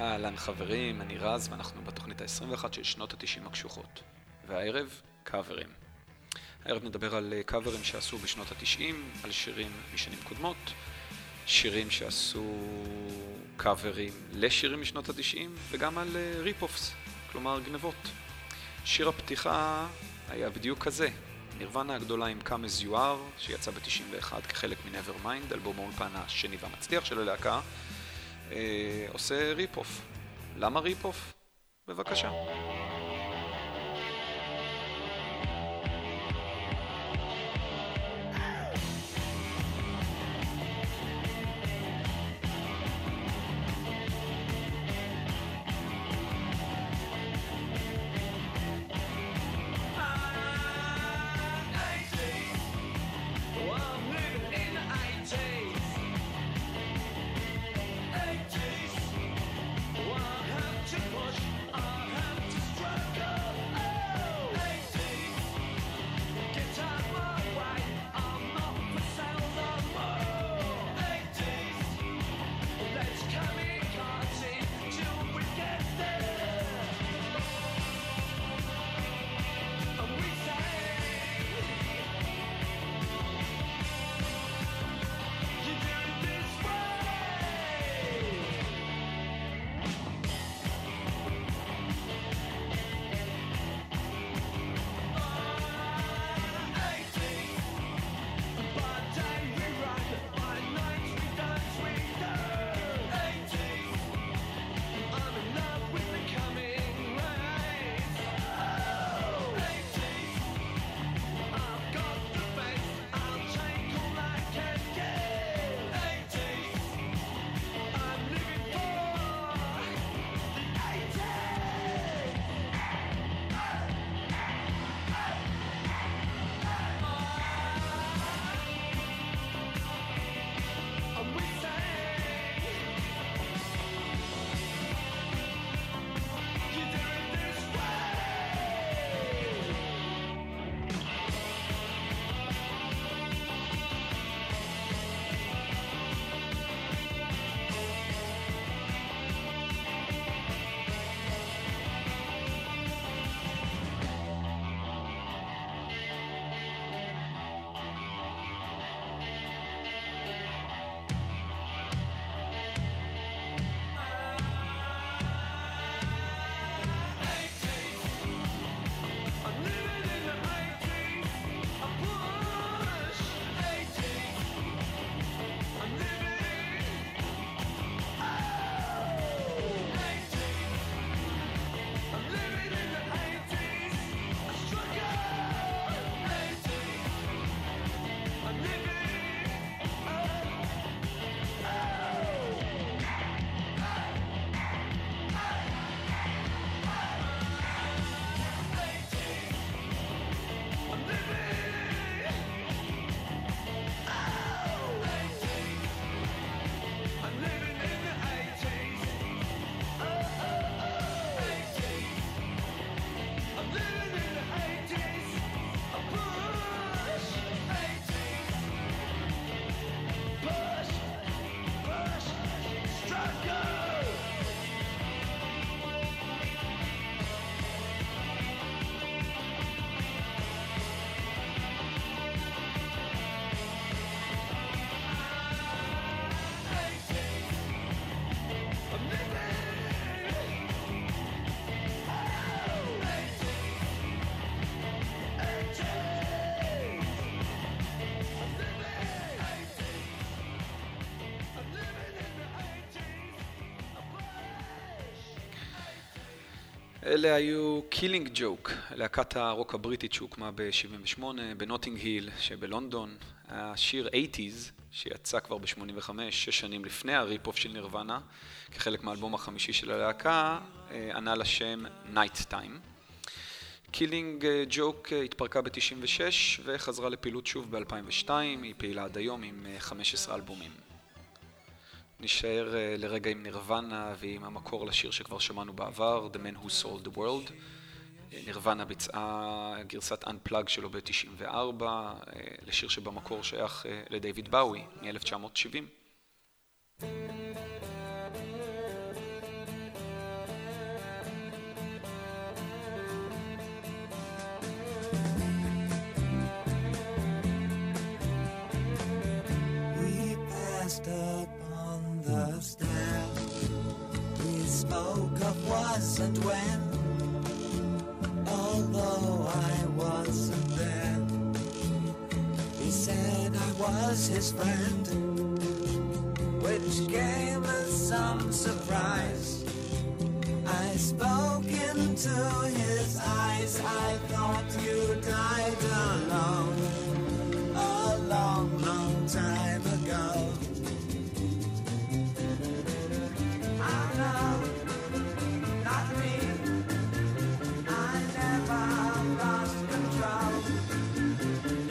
אהלן חברים, אני רז ואנחנו בתוכנית ה-21 של שנות ה-90 הקשוחות. והערב, קאברים. הערב נדבר על אה, קאברים שעשו בשנות ה-90, על שירים משנים קודמות, שירים שעשו קאברים לשירים משנות ה-90, וגם על ריפ-אופס, אה, כלומר גנבות. שיר הפתיחה היה בדיוק כזה, נירוונה הגדולה עם Come as you שיצא ב-91 כחלק מ-Nevermind, אלבום האולפן השני והמצליח של הלהקה, עושה ריפ-אוף. למה ריפ-אוף? בבקשה. אלה היו Killing Joke, להקת הרוק הבריטית שהוקמה ב-78 בנוטינג היל שבלונדון. השיר 80's שיצא כבר ב-85, שש שנים לפני ה-rip-off של נירוונה, כחלק מהאלבום החמישי של הלהקה, אה, ענה לשם Night Time. Killing Joke התפרקה ב-96 וחזרה לפעילות שוב ב-2002, היא פעילה עד היום עם 15 אה, אלבומים. נשאר uh, לרגע עם נירוונה ועם המקור לשיר שכבר שמענו בעבר, The Man Who Sold the World. נירוונה ביצעה גרסת Unplug שלו ב-94, uh, לשיר שבמקור שייך לדייוויד באוי מ-1970. Was and when. Although I wasn't there, he said I was his friend, which came as some surprise. I spoke into his eyes, I thought you died alone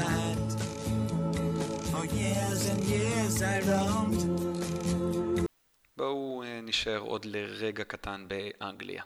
land. For years and years I roamed. בואו אה, נשאר עוד לרגע קטן באנגליה.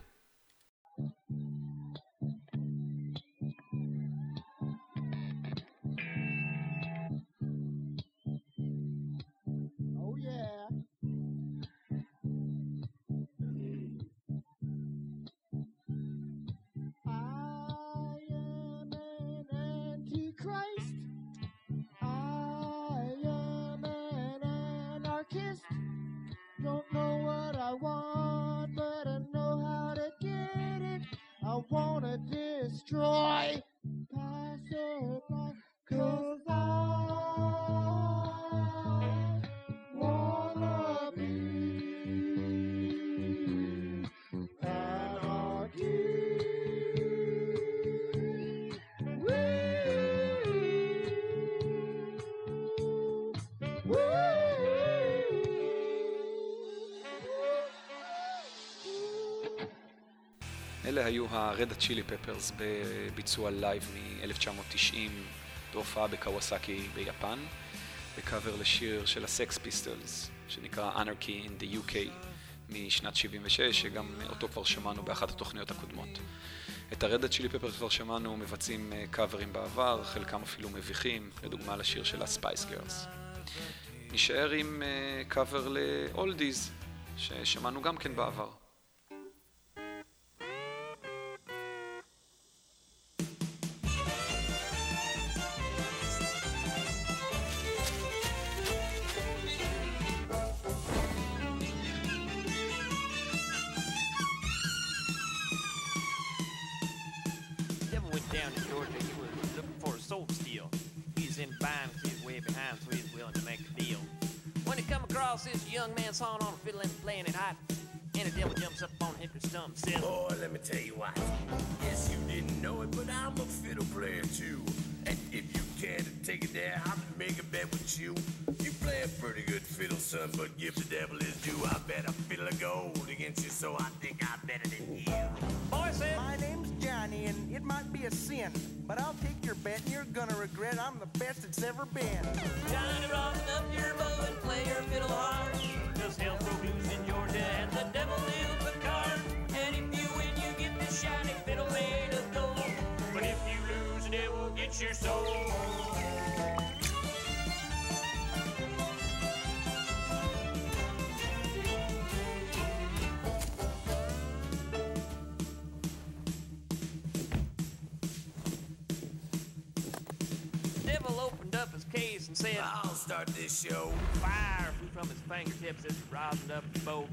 אלה היו ה-Red Chili Peppers בביצוע לייב מ-1990 בהופעה בקוואסאקי ביפן, בקאבר לשיר של הסקס פיסטלס שנקרא Anarchy in the UK משנת 76, שגם אותו כבר שמענו באחת התוכניות הקודמות. את ה-Red Chili Peppers כבר שמענו מבצעים אה, קאברים בעבר, חלקם אפילו מביכים, לדוגמה לשיר של ה-Spice Girls. נשאר עם אה, קאבר ל-Oldies, ששמענו גם כן בעבר. And said, I'll start this show. Fire flew from his fingertips as he rosined up the bow.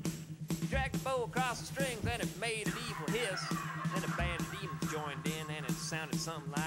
He dragged the bow across the strings and it made an evil hiss. Then a band of demons joined in and it sounded something like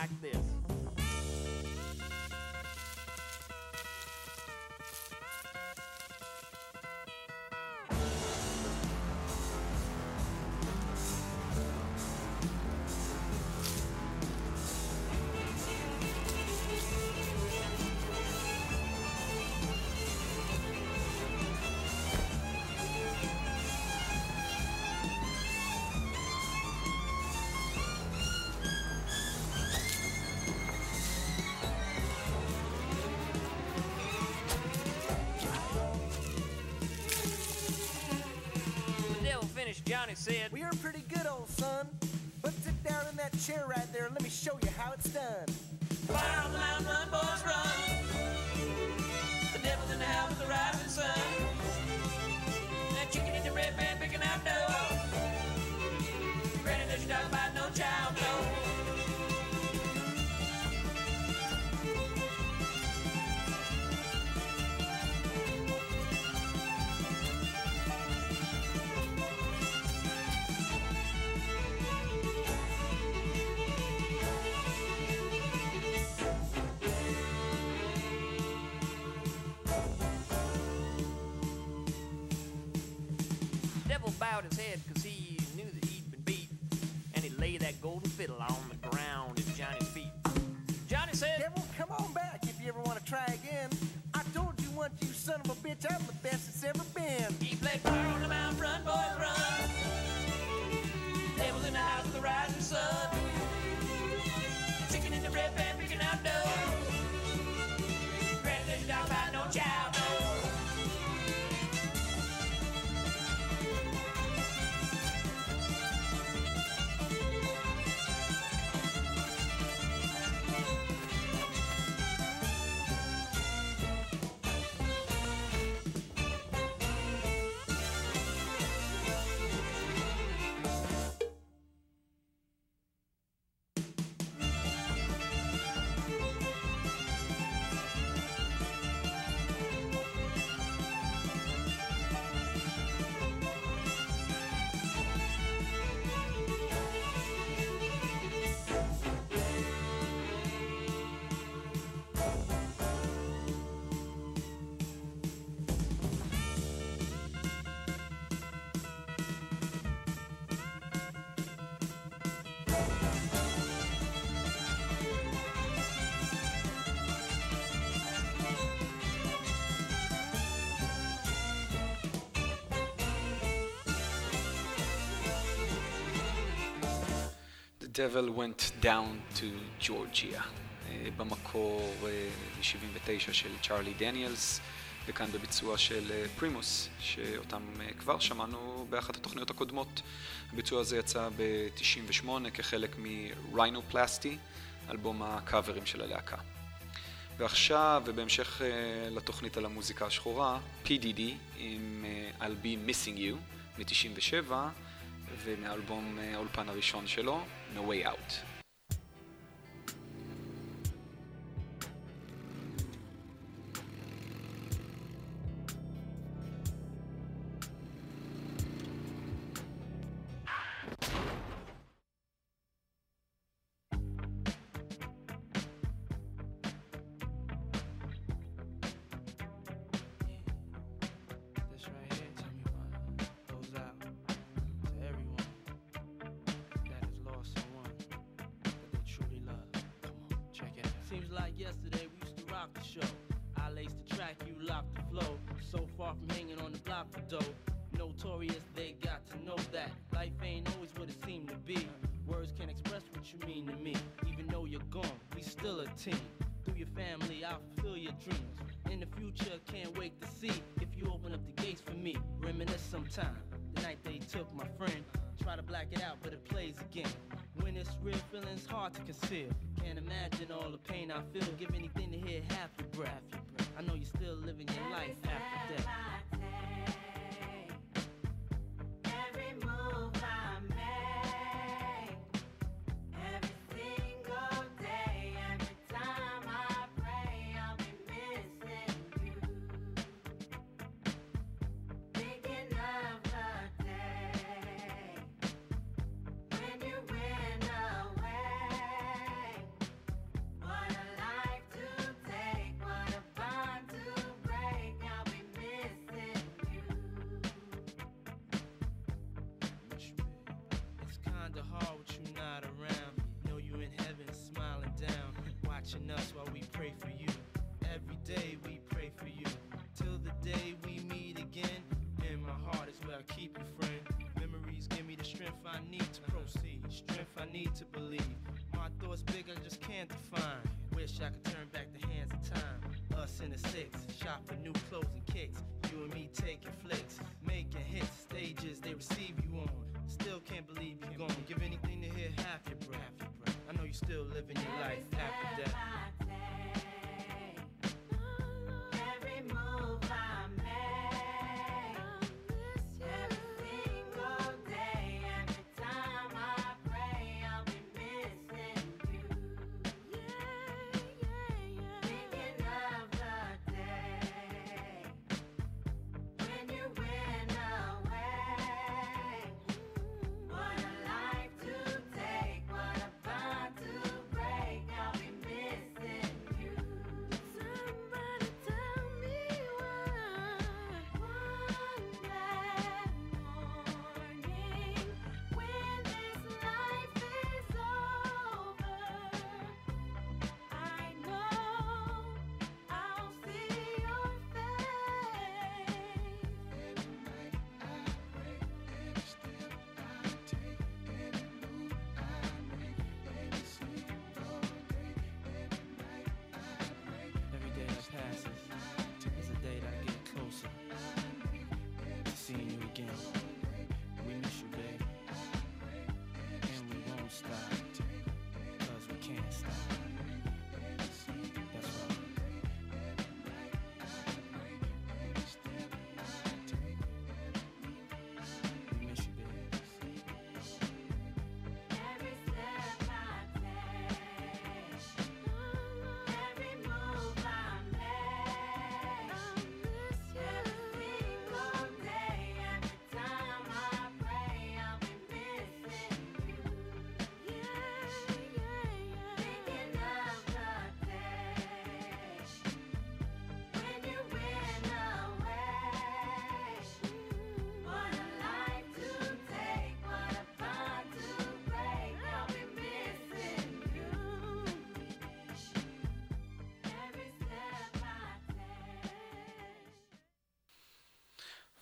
Said, Well, you're pretty good, old son. But sit down in that chair right there and let me show you how it's bowed his head because he knew that he'd been beat. And he laid that golden fiddle on the Devil Went Down to Georgia, אה, במקור מ-79 של צ'ארלי דניאלס, וכאן בביצוע של אה, פרימוס, שאותם אה, כבר שמענו באחת התוכניות הקודמות. הביצוע הזה יצא ב-98 כחלק מ-Rhinoplasty, אלבום הקאברים של הלהקה. ועכשיו, ובהמשך אה, לתוכנית על המוזיקה השחורה, PDD עם אה, I'll be missing you מ-97, ומהאלבום אה, האולפן הראשון שלו, No Way Out. Dough. Notorious, they got to know that life ain't always what it seemed to be. Words can't express what you mean to me. Even though you're gone, we still a team. Through your family, I'll fulfill your dreams. In the future, can't wait to see if you open up the gates for me. Reminisce sometime. The night they took my friend. Try to black it out, but it plays again. When it's real, feeling's hard to conceal. Can't imagine all the pain I feel. Give anything to hear half your breath. I know you're still living your life after death. still living your life after death.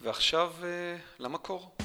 ועכשיו אה, למקור.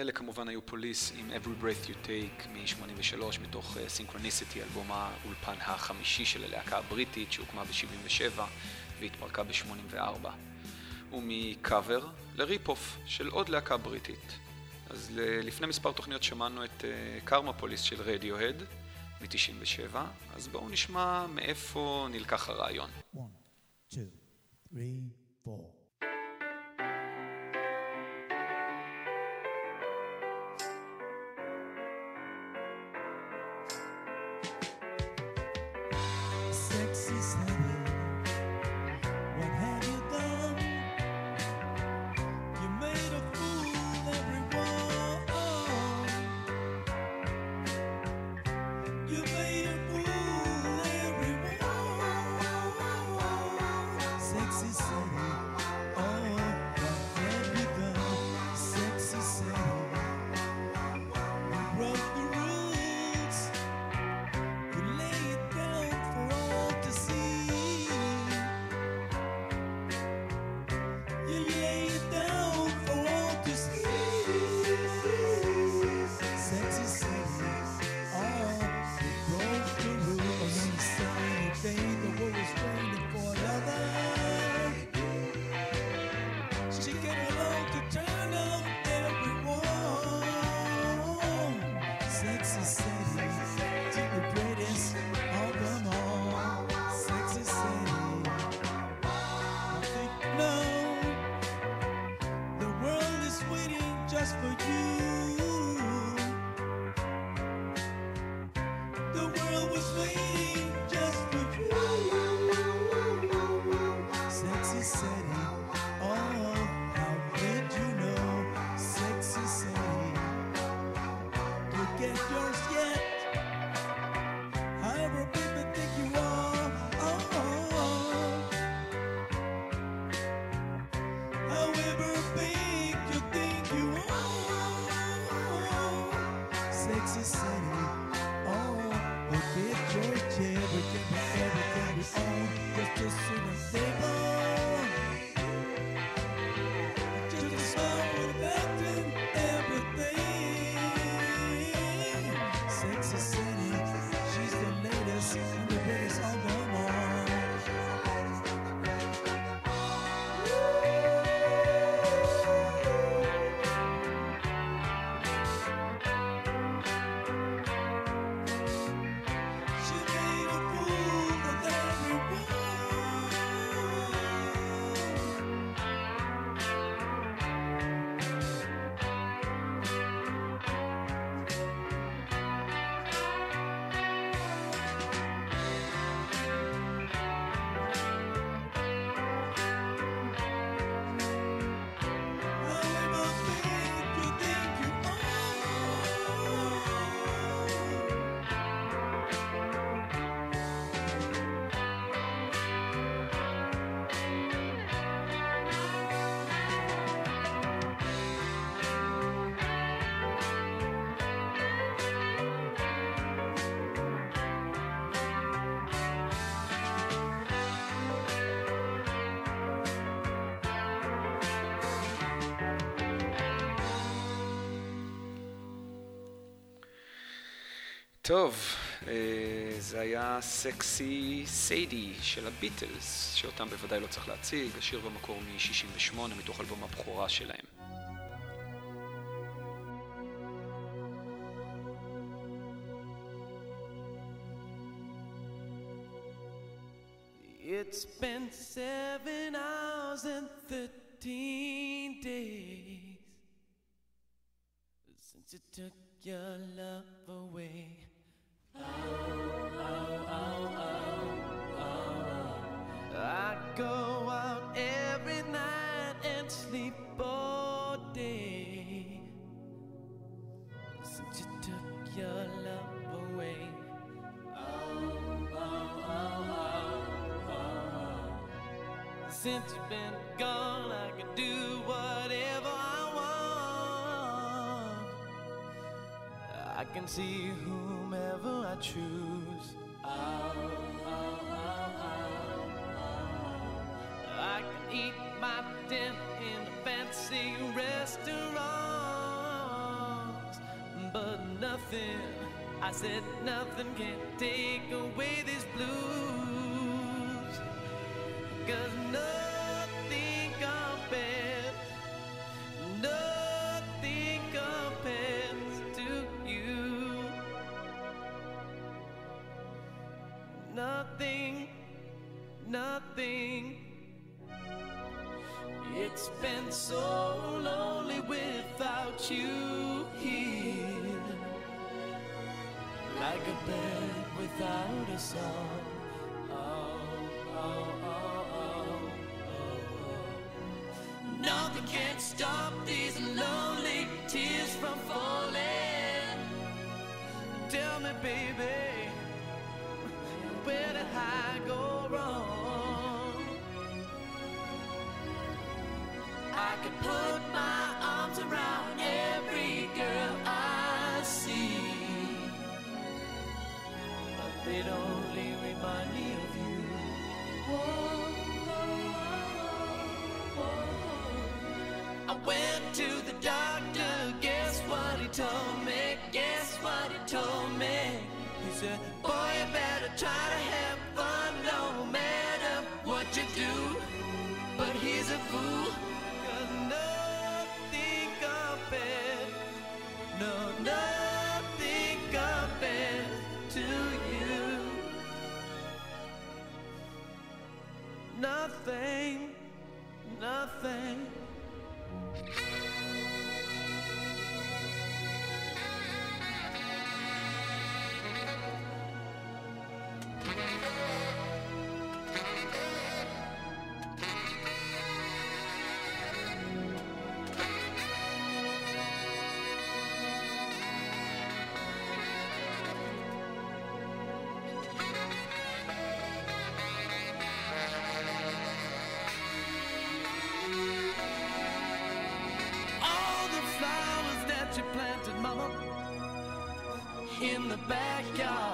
אלה כמובן היו פוליס עם Every Breath You Take מ-83 מתוך אה, Synchronicity, אה, אלבום האולפן החמישי של הלהקה הבריטית שהוקמה ב-77 והתפרקה ב-84. ומקאבר ל-rip-off של עוד להקה בריטית. אז לפני מספר תוכניות שמענו את Karma אה, Police של רדיוהד מ-97, אז בואו נשמע מאיפה נלקח הרעיון. One, two, three, four. טוב, אה, זה היה סקסי סיידי של הביטלס, שאותם בוודאי לא צריך להציג, השיר במקור מ-68 מתוך אלבום הבכורה שלהם. It's been seven hours and thirteen days since you took your love away. I go out every night and sleep all day since you took your love away. Oh, oh, oh. Since you've been gone, I can do whatever I want. I can see whomever I choose. I can eat my dinner in a fancy restaurant, but nothing, I said nothing can take away these blues. Cause nothing Nothing, nothing. in the backyard.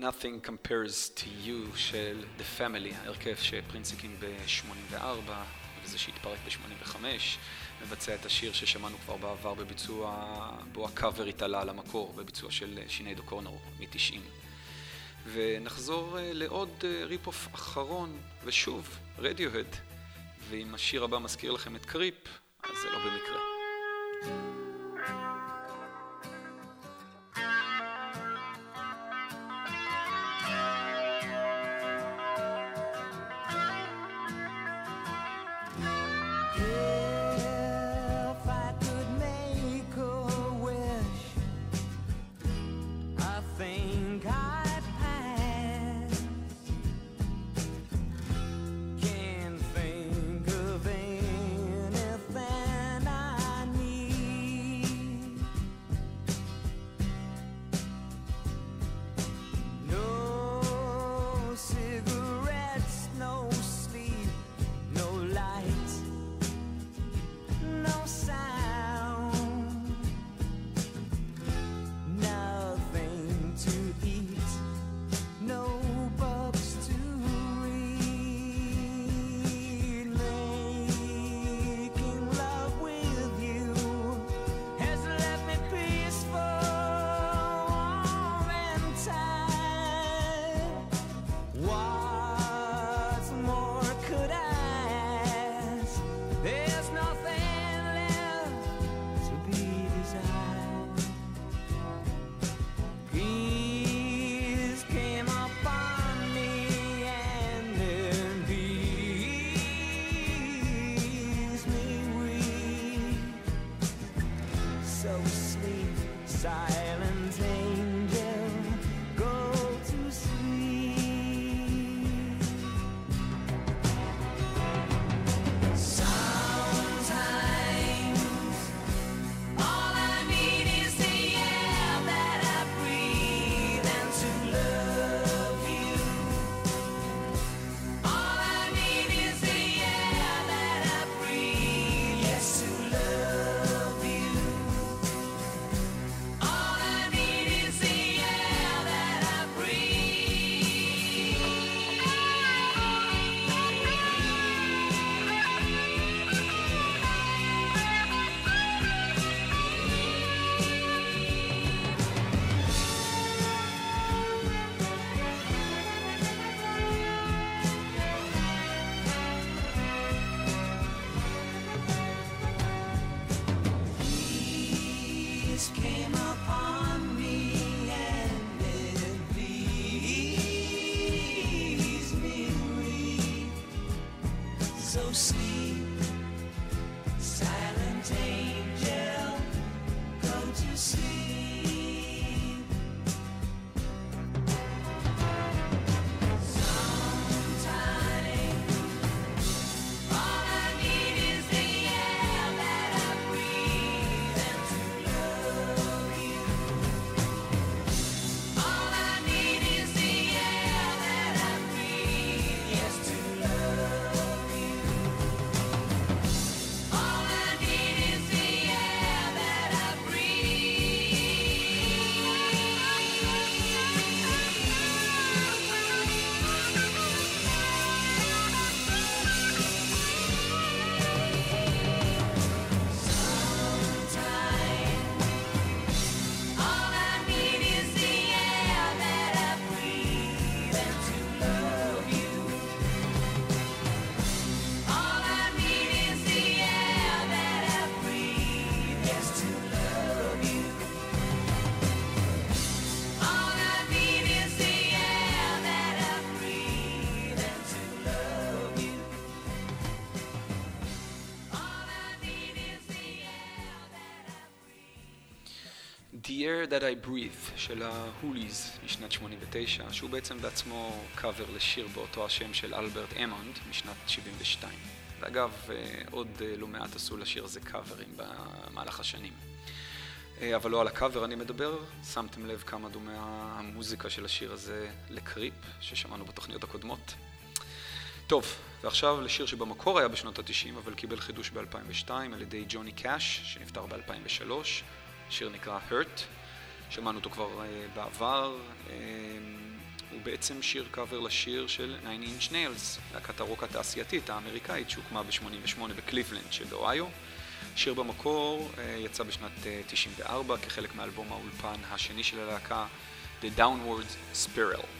Nothing Compares to You של The Family, ההרכב שפרינס הקים ב-84 וזה שהתפרק ב-85, מבצע את השיר ששמענו כבר בעבר בביצוע, בו הקאבר התעלה על המקור, בביצוע של אה, שינייד או'קונור מ-90. ונחזור אה, לעוד אה, rip-off אחרון, ושוב, רדיוהד, ואם השיר הבא מזכיר לכם את Creep, אז זה לא במקרה. Air That I Breathe של ההוליז משנת 89, שהוא בעצם בעצמו קאבר לשיר באותו השם של אלברט אמונד משנת 72. ואגב, אה, עוד אה, לא מעט עשו לשיר הזה קאברים במהלך השנים. אה, אבל לא על הקאבר אני מדבר, שמתם לב כמה דומה המוזיקה של השיר הזה לקריפ, ששמענו בתוכניות הקודמות. טוב, ועכשיו לשיר שבמקור היה בשנות ה-90, אבל קיבל חידוש ב-2002 על ידי ג'וני קאש, שנפטר ב-2003. שיר נקרא Hurt, שמענו אותו כבר uh, בעבר. Uh, הוא בעצם שיר קאבר לשיר של Nine Inch Nails, להקת הרוק התעשייתית האמריקאית שהוקמה ב-88 בקליבלנד שבאוהיו. שיר במקור uh, יצא בשנת uh, 94 כחלק מאלבום האולפן השני של הלהקה, The Downward Spiral.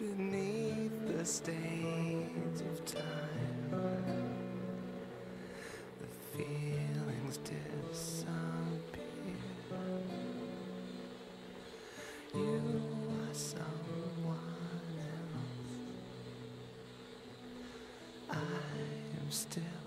Beneath the stains of time. The feelings disappear. You are someone else. I am still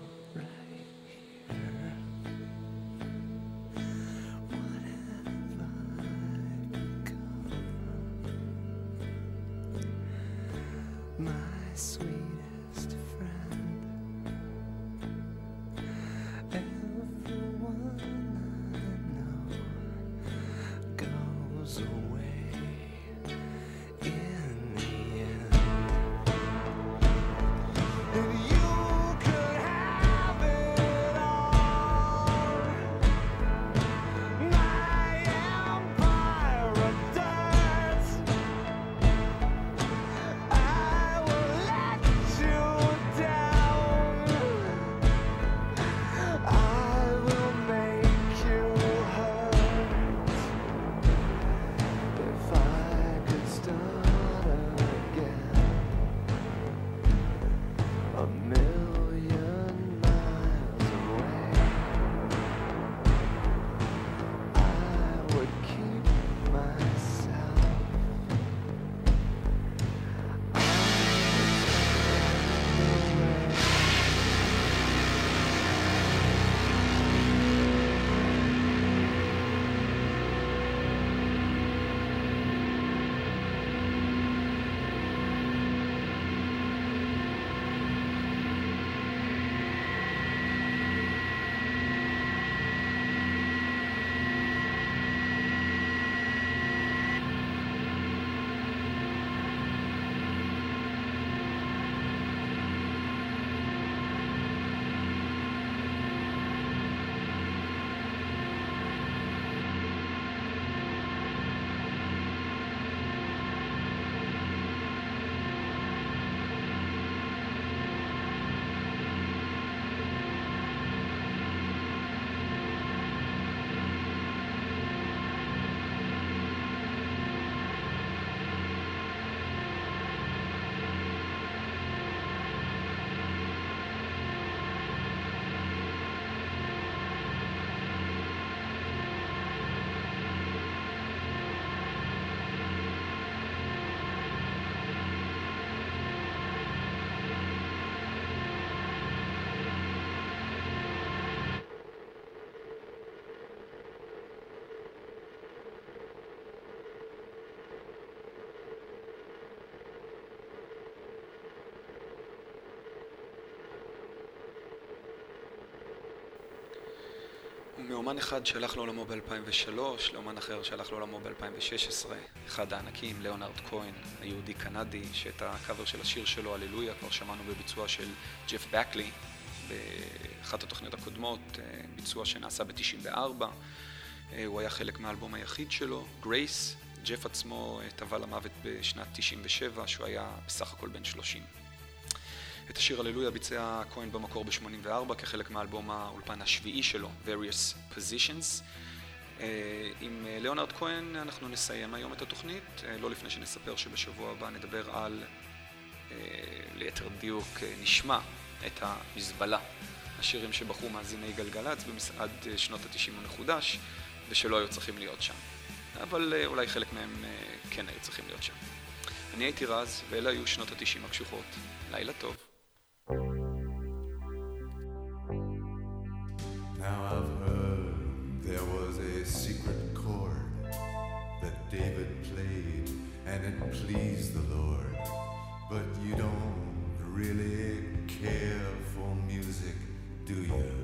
מאומן אחד שהלך לעולמו ב-2003, לאומן אחר שהלך לעולמו ב-2016. אחד הענקים, ליאונרד כהן, היהודי-קנדי, שאת הקאבר של השיר שלו, הללויה, כבר שמענו בביצוע של ג'ף בקלי, באחת התוכניות הקודמות, אה, ביצוע שנעשה ב-94. אה, הוא היה חלק מהאלבום היחיד שלו, גרייס. ג'ף עצמו אה, טבע למוות בשנת 97, שהוא היה בסך הכל בן 30. את השיר הללויה ביצע כהן במקור ב-84 כחלק מהאלבום האולפן השביעי שלו, Various Positions. אה, עם אה, ליאונרד כהן אנחנו נסיים היום את התוכנית, אה, לא לפני שנספר שבשבוע הבא נדבר על, ליתר דיוק, נשמע את המזבלה, השירים שבחרו מאזיני גלגלצ במצעד אה, שנות ה-90 המחודש, ושלא היו צריכים להיות שם. אבל אולי חלק מהם כן היו צריכים להיות שם. אני הייתי רז, ואלה היו שנות ה-90 הקשוחות. לילה טוב. Pleased the Lord. But you don't really care for music, do you?